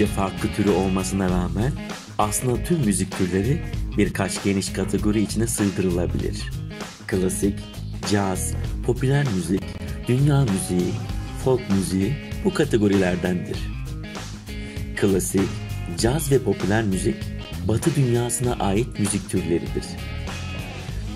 yüzlerce farklı türü olmasına rağmen aslında tüm müzik türleri birkaç geniş kategori içine sığdırılabilir. Klasik, caz, popüler müzik, dünya müziği, folk müziği bu kategorilerdendir. Klasik, caz ve popüler müzik Batı dünyasına ait müzik türleridir.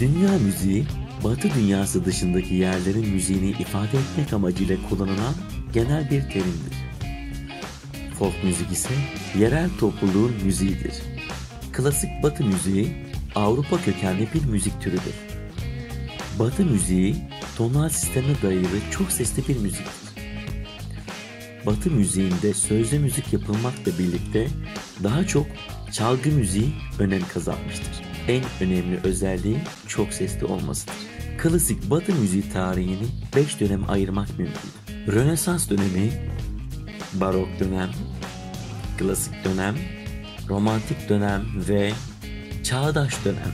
Dünya müziği, Batı dünyası dışındaki yerlerin müziğini ifade etmek amacıyla kullanılan genel bir terimdir. Folk müzik ise yerel topluluğun müziğidir. Klasik Batı müziği Avrupa kökenli bir müzik türüdür. Batı müziği tonal sisteme dayalı çok sesli bir müziktir. Batı müziğinde sözlü müzik yapılmakla birlikte daha çok çalgı müziği önem kazanmıştır. En önemli özelliği çok sesli olmasıdır. Klasik Batı müziği tarihini 5 dönem ayırmak mümkün. Rönesans dönemi, Barok dönem, Klasik dönem, Romantik dönem ve Çağdaş dönem.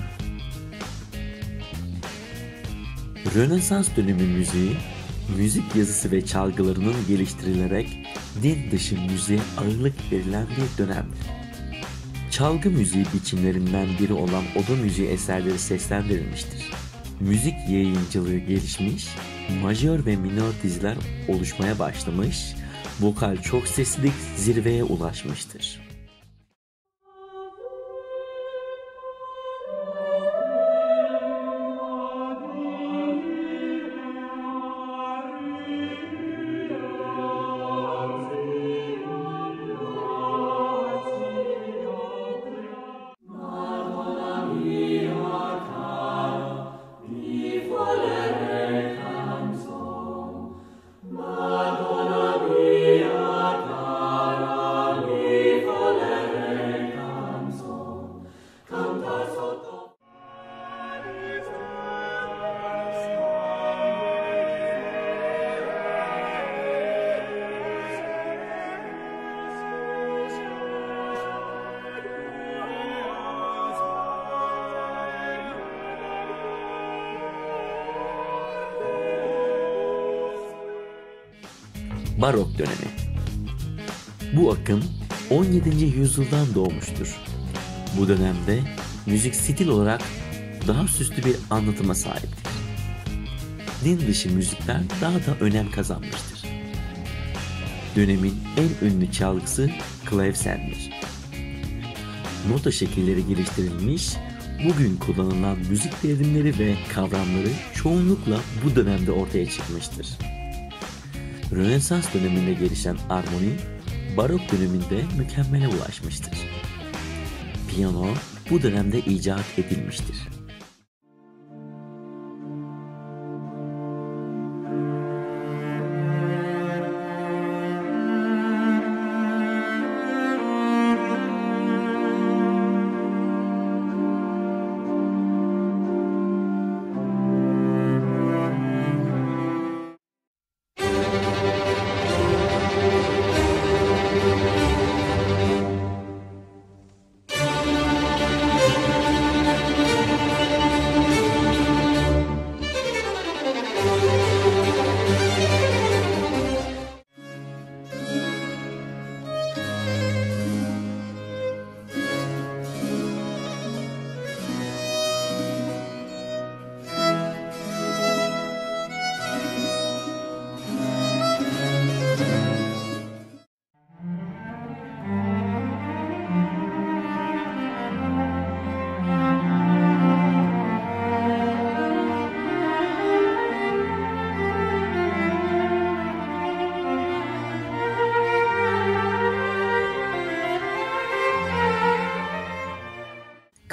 Rönesans dönemi müziği, müzik yazısı ve çalgılarının geliştirilerek din dışı müziğe ağırlık verilen bir dönemdir. Çalgı müziği biçimlerinden biri olan oda müziği eserleri seslendirilmiştir. Müzik yayıncılığı gelişmiş, majör ve minör diziler oluşmaya başlamış, vokal çok seslilik zirveye ulaşmıştır. Barok dönemi. Bu akım 17. yüzyıldan doğmuştur. Bu dönemde müzik stil olarak daha süslü bir anlatıma sahiptir. Din dışı müzikler daha da önem kazanmıştır. Dönemin en ünlü çalgısı klavsendir. Nota şekilleri geliştirilmiş, bugün kullanılan müzik terimleri ve kavramları çoğunlukla bu dönemde ortaya çıkmıştır. Rönesans döneminde gelişen armoni, barok döneminde mükemmele ulaşmıştır. Piyano bu dönemde icat edilmiştir.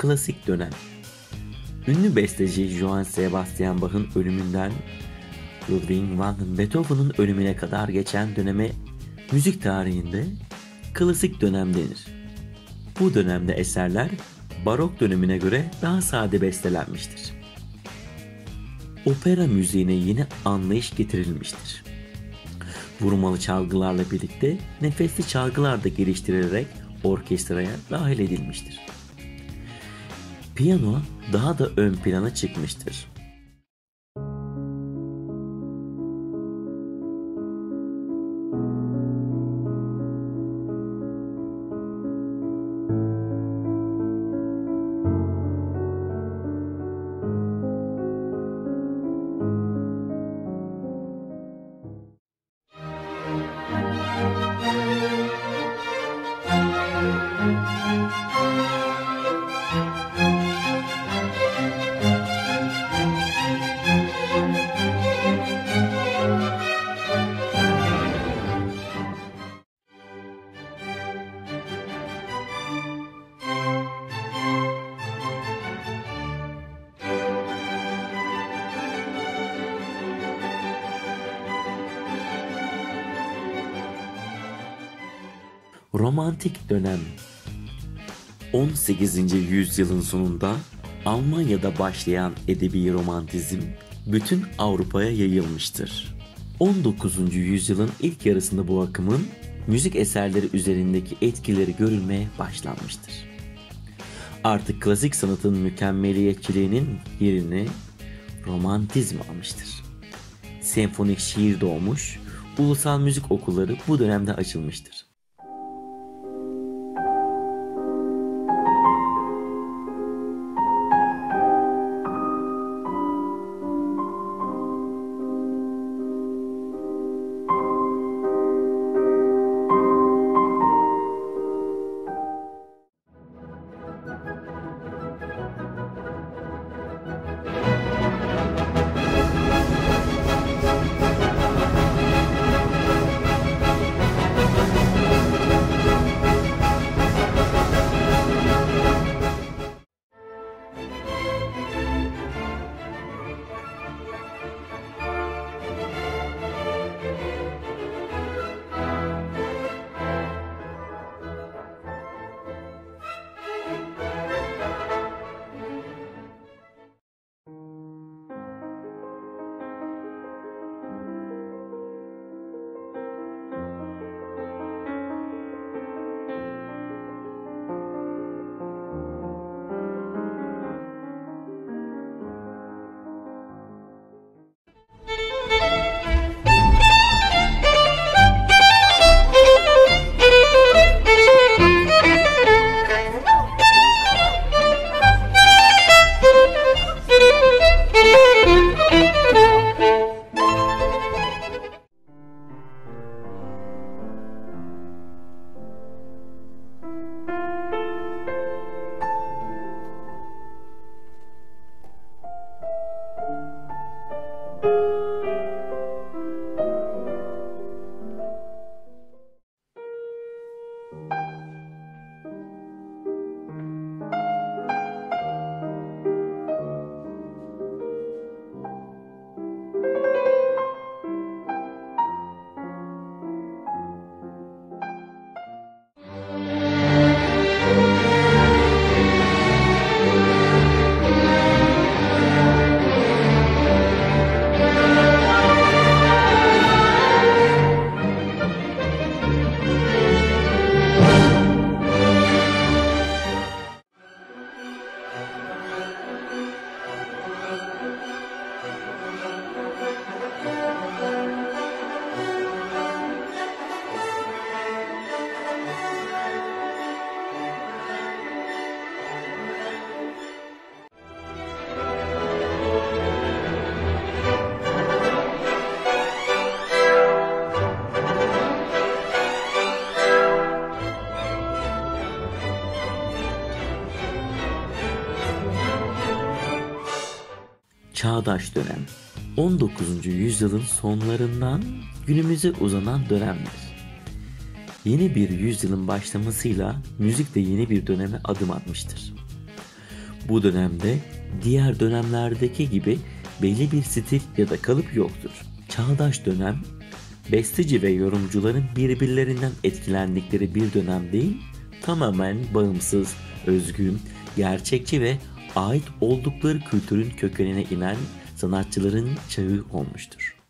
Klasik dönem Ünlü besteci Johann Sebastian Bach'ın ölümünden Ludwig van Beethoven'ın ölümüne kadar geçen döneme müzik tarihinde klasik dönem denir. Bu dönemde eserler barok dönemine göre daha sade bestelenmiştir. Opera müziğine yeni anlayış getirilmiştir. Vurmalı çalgılarla birlikte nefesli çalgılar da geliştirilerek orkestraya dahil edilmiştir. Piyano daha da ön plana çıkmıştır. Romantik dönem 18. yüzyılın sonunda Almanya'da başlayan edebi romantizm bütün Avrupa'ya yayılmıştır. 19. yüzyılın ilk yarısında bu akımın müzik eserleri üzerindeki etkileri görülmeye başlanmıştır. Artık klasik sanatın mükemmeliyetçiliğinin yerini romantizm almıştır. Senfonik şiir doğmuş, ulusal müzik okulları bu dönemde açılmıştır. Çağdaş dönem 19. yüzyılın sonlarından günümüze uzanan dönemdir. Yeni bir yüzyılın başlamasıyla müzik de yeni bir döneme adım atmıştır. Bu dönemde diğer dönemlerdeki gibi belli bir stil ya da kalıp yoktur. Çağdaş dönem besteci ve yorumcuların birbirlerinden etkilendikleri bir dönem değil, tamamen bağımsız, özgün, gerçekçi ve ait oldukları kültürün kökenine inen sanatçıların çağı olmuştur.